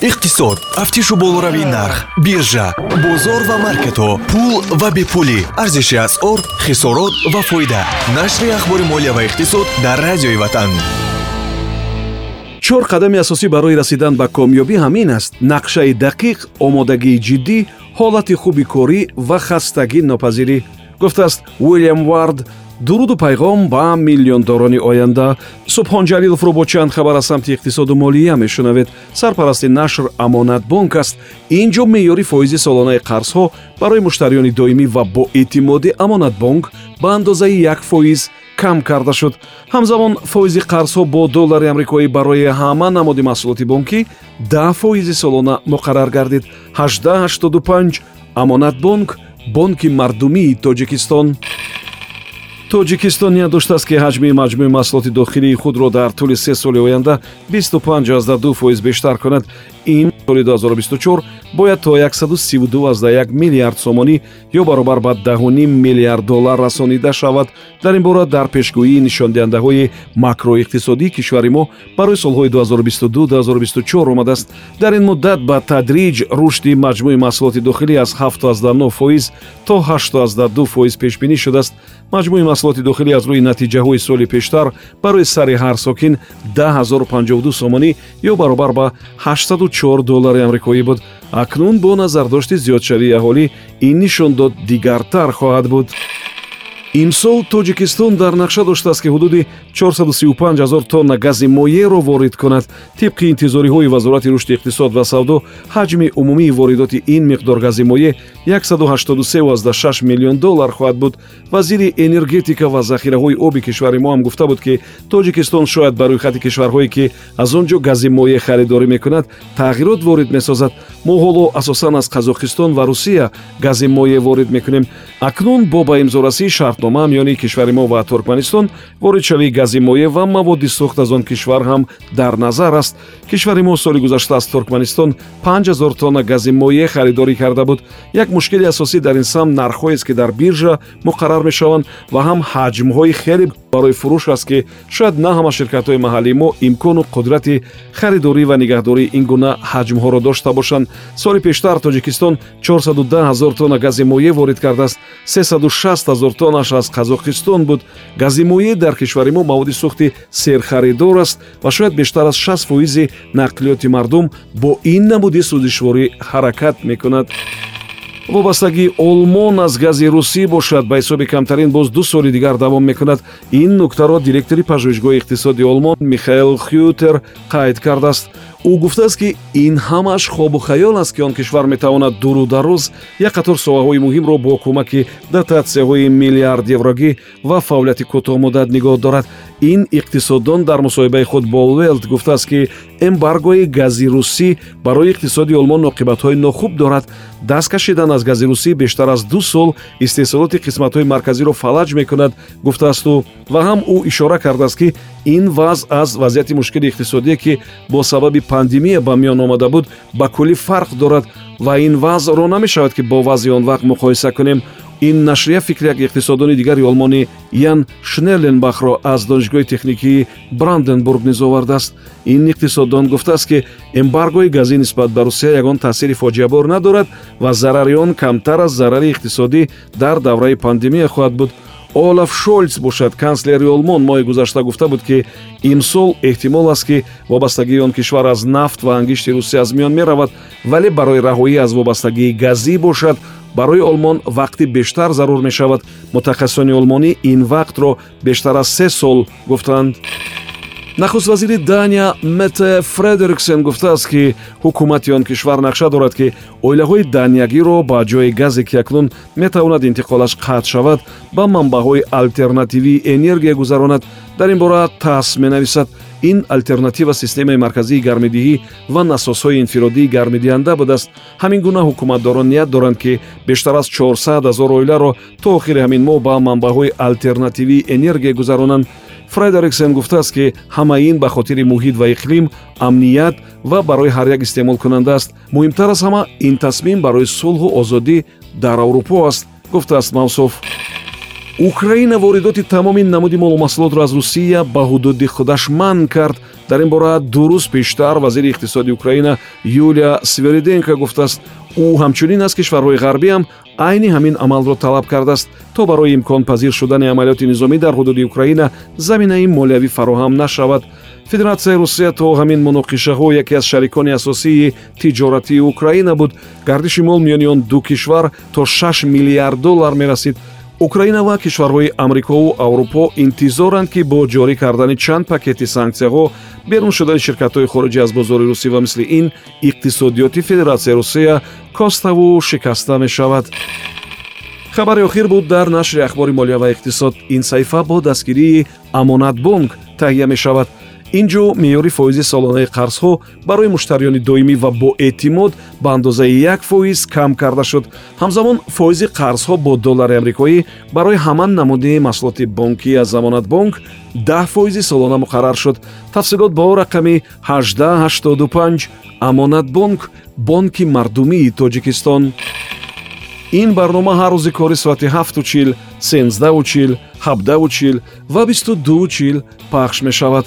иқтисод тафтишу болоравии нарх биржа бозор ва маркетҳо пул ва бепулӣ. Арзиши асъор хисорот ва фоида. Нашри ахбори молия ва иқтисод дар радиои ватан. Чор қадами асосӣ барои расидан ба комёбӣ ҳамин аст. Нақшаи дақиқ омодагии ҷиддӣ ҳолати хуби корӣ ва хастагӣ нопазирӣ. Гуфтааст уилям вард дуруду пайғом ба миллиондорони оянда субҳон ҷалиловро бо чанд хабар аз самти иқтисоду молия мешунавед. Сарпарасти нашр амонатбонк аст. Ин ҷо меъёри фоизи солонаи қарзҳо барои муштариёни доимӣ ва боэътимоди амонатбонк ба андозаи як фоиз кам карда шуд. Ҳамзамон фоизи қарзҳо бо доллари амрикоӣ барои ҳама намуди маҳсулоти бонкӣ даҳ фоизи солона муқаррар гардид. 1885 амонатбонк бонки мардумии тоҷикистон тоҷикистон ният доштааст ки ҳаҷми маҷмӯи маҳсулоти дохилии худро дар тӯли се соли оянда 25 фоиз бештар кунад. Ин соли 2024 бояд то 132,1 миллиард сомонӣ ё баробар ба 10 миллиард доллар расонида шавад. Дар ин бора дар пешгӯии нишондиҳандаҳои макроиқтисодии кишвари мо барои солҳои 2022-2024 омадааст. Дар ин муддат ба тадриҷ рушди маҷмӯи маҳсулоти дохилӣ аз 79 фоиз то 82 фоиз пешбинӣ шудааст. Маҷмӯи маҳсулоти дохилӣ аз рӯи натиҷаҳои соли пештар барои сари ҳар сокин 10052 сомонӣ ё баробар ба 84 доллари амрикоӣ буд. Акнун бо назардошти зиёдшавии аҳолӣ ин нишон дод дигартар хоҳад буд имсол тоҷикистон дар нақша доштааст ки ҳудуди 435 ҳазор тонна гази моеъро ворид кунад. Тибқи интизориҳои вазорати рушди иқтисод ва савдо ҳаҷми умумии воридоти ин миқдор гази моеъ 183,6 миллион доллар хоҳад буд. Вазири энергетика ва захираҳои оби кишвари мо ҳам гуфта буд ки тоҷикистон шояд ба рӯйхати кишварҳое ки аз он ҷо гази моеъ харидорӣ мекунад тағйирот ворид месозад. Мо ҳоло асосан аз қазоқистон ва русия гази моеъ ворид мекунем. Акнун бо ба имзорасии шартнома миёни кишвари мо ва туркманистон воридшавии гази моеъ ва маводи сӯхт аз он кишвар ҳам дар назар аст. Кишвари мо соли гузашта аз туркманистон 5000 тонна гази моеъ харидорӣ карда буд. Як мушкили асосӣ дар ин сам нархҳоест ки дар биржа муқаррар мешаванд ва ҳам ҳаҷмҳои хеле барои фурӯш аст ки шояд на ҳама ширкатҳои маҳаллии мо имкону қудрати харидорӣ ва нигаҳдории ин гуна ҳаҷмҳоро дошта бошанд. Соли пештар тоҷикистон 410 ҳазор тонна гази моеъ ворид кардааст 360 ҳазор тоннаш аз қазоқистон буд. Гази моеъ дар кишвари мо маводи сӯхти серхаридор аст ва шояд бештар аз 6 фоизи нақлиёти мардум бо ин намуди сӯзишворӣ ҳаракат мекунад. Вобастагии олмон аз гази русӣ бошад. Ба ҳисоби камтарин боз ду соли дигар давом мекунад. Ин нуктаро директори пажӯҳишгоҳи иқтисоди олмон михаил хютер қайд кардааст ӯ гуфтааст ки ин ҳамаш хобу хаёл аст ки он кишвар метавонад дуру дароз як қатор соҳаҳои муҳимро бо кӯмаки дотатсияҳои миллиард еврогӣ ва фаъолияти кӯтоҳмуддат нигоҳ дорад. Ин иқтисоддон дар мусоҳибаи худ бо велт гуфтааст ки эмбаргои гази русӣ барои иқтисоди олмон оқибатҳои нохуб дорад. Даст кашидан аз гази русӣ бештар аз ду сол истеҳсолоти қисматҳои марказиро фалаҷ мекунад гуфтааст ӯ. Ва ҳам ӯ ишора кардааст ки ин вазъ аз вазъияти мушкили иқтисодие ки бо сабаби пандемия ба миён омада буд ба куллӣ фарқ дорад ва ин вазъро намешавад ки бо вазъи он вақт муқоиса кунем. Ин нашрия фикри як иқтисоддони дигари олмонӣ ян шнелленбахро аз донишгоҳи техникии бранденбург низ овардааст ин иқтисоддон гуфтааст ки эмбаргои газӣ нисбат ба русия ягон таъсири фоҷиабор надорад ва зарари он камтар аз зарари иқтисодӣ дар давраи пандемия хоҳад буд олаф шольц бошад. Канцлери олмон моҳи гузашта гуфта буд ки имсол эҳтимол аст ки вобастагии он кишвар аз нафт ва ангишти русия аз миён меравад вале барои раҳоӣ аз вобастагии газӣ бошад. Барои олмон вақти бештар зарур мешавад. Мутахассисони олмонӣ ин вақтро бештар аз се сол гуфтанд нахуст вазири дания мете фредериксен гуфтааст ки ҳукумати он кишвар нақша дорад ки оилаҳои даниягиро ба ҷои газе ки акнун метавонад интиқолаш қатъ шавад ба манбаъҳои алтернативии энергия гузаронад. Дар ин бора тасс менависад. Ин алтернатива системаи марказии гармидиҳӣ ва насосҳои инфиродии гармидиҳанда будааст ҳамин гуна ҳукуматдорон ният доранд ки бештар аз 400 ҳазор оиларо то охири ҳамин моҳ ба манбаъҳои алтернативии энергия гузаронанд фредериксен гуфтааст ки ҳама ин ба хотири муҳит ва иқлим амният ва барои ҳар як истеъмолкунанда аст. Муҳимтар аз ҳама ин тасмим барои сулҳу озодӣ дар аврупо аст гуфтааст мавсуф. Украина воридоти тамоми намуди молу маҳсулотро аз русия ба ҳудуди худаш манъ кард дар ин бора ду рӯз пештар вазири иқтисоди украина юлия свериденко гуфтааст. Ӯ ҳамчунин аз кишварҳои ғарбиам айни ҳамин амалро талаб кардааст то барои имконпазир шудани амалиёти низомӣ дар ҳудуди украина заминаи молиявӣ фароҳам нашавад. Федератсияи русия то ҳамин муноқишаҳо яке аз шарикони асосии тиҷоратии украина буд. Гардиши мол миёни он ду кишвар то 6 миллиард доллар мерасид украина ва кишварҳои амрикову аврупо интизоранд ки бо ҷорӣ кардани чанд пакети санксияҳо берун шудани ширкатҳои хориҷӣ аз бозори русӣ ва мисли ин иқтисодиёти федератсияи русия коставу шикаста мешавад. Хабари охир буд дар нашри ахбори молия ва иқтисод. Ин саҳифа бо дастгирии амонатбонк таҳия мешавад ин ҷо меъёри фоизи солонаи қарзҳо барои муштариёни доимӣ ва боэътимод ба андозаи як фоиз кам карда шуд. Ҳамзамон фоизи қарзҳо бо доллари амрикоӣ барои ҳама намуди маҳсулоти бонкӣ аз замонатбонк даҳ фоизи солона муқаррар шуд. Тафсилот бо рақами 1885 амонатбонк бонки мардумии тоҷикистон ин барнома ҳар рӯзи кори соати 7чил 13чил 17чил ва 22чил пахш мешавад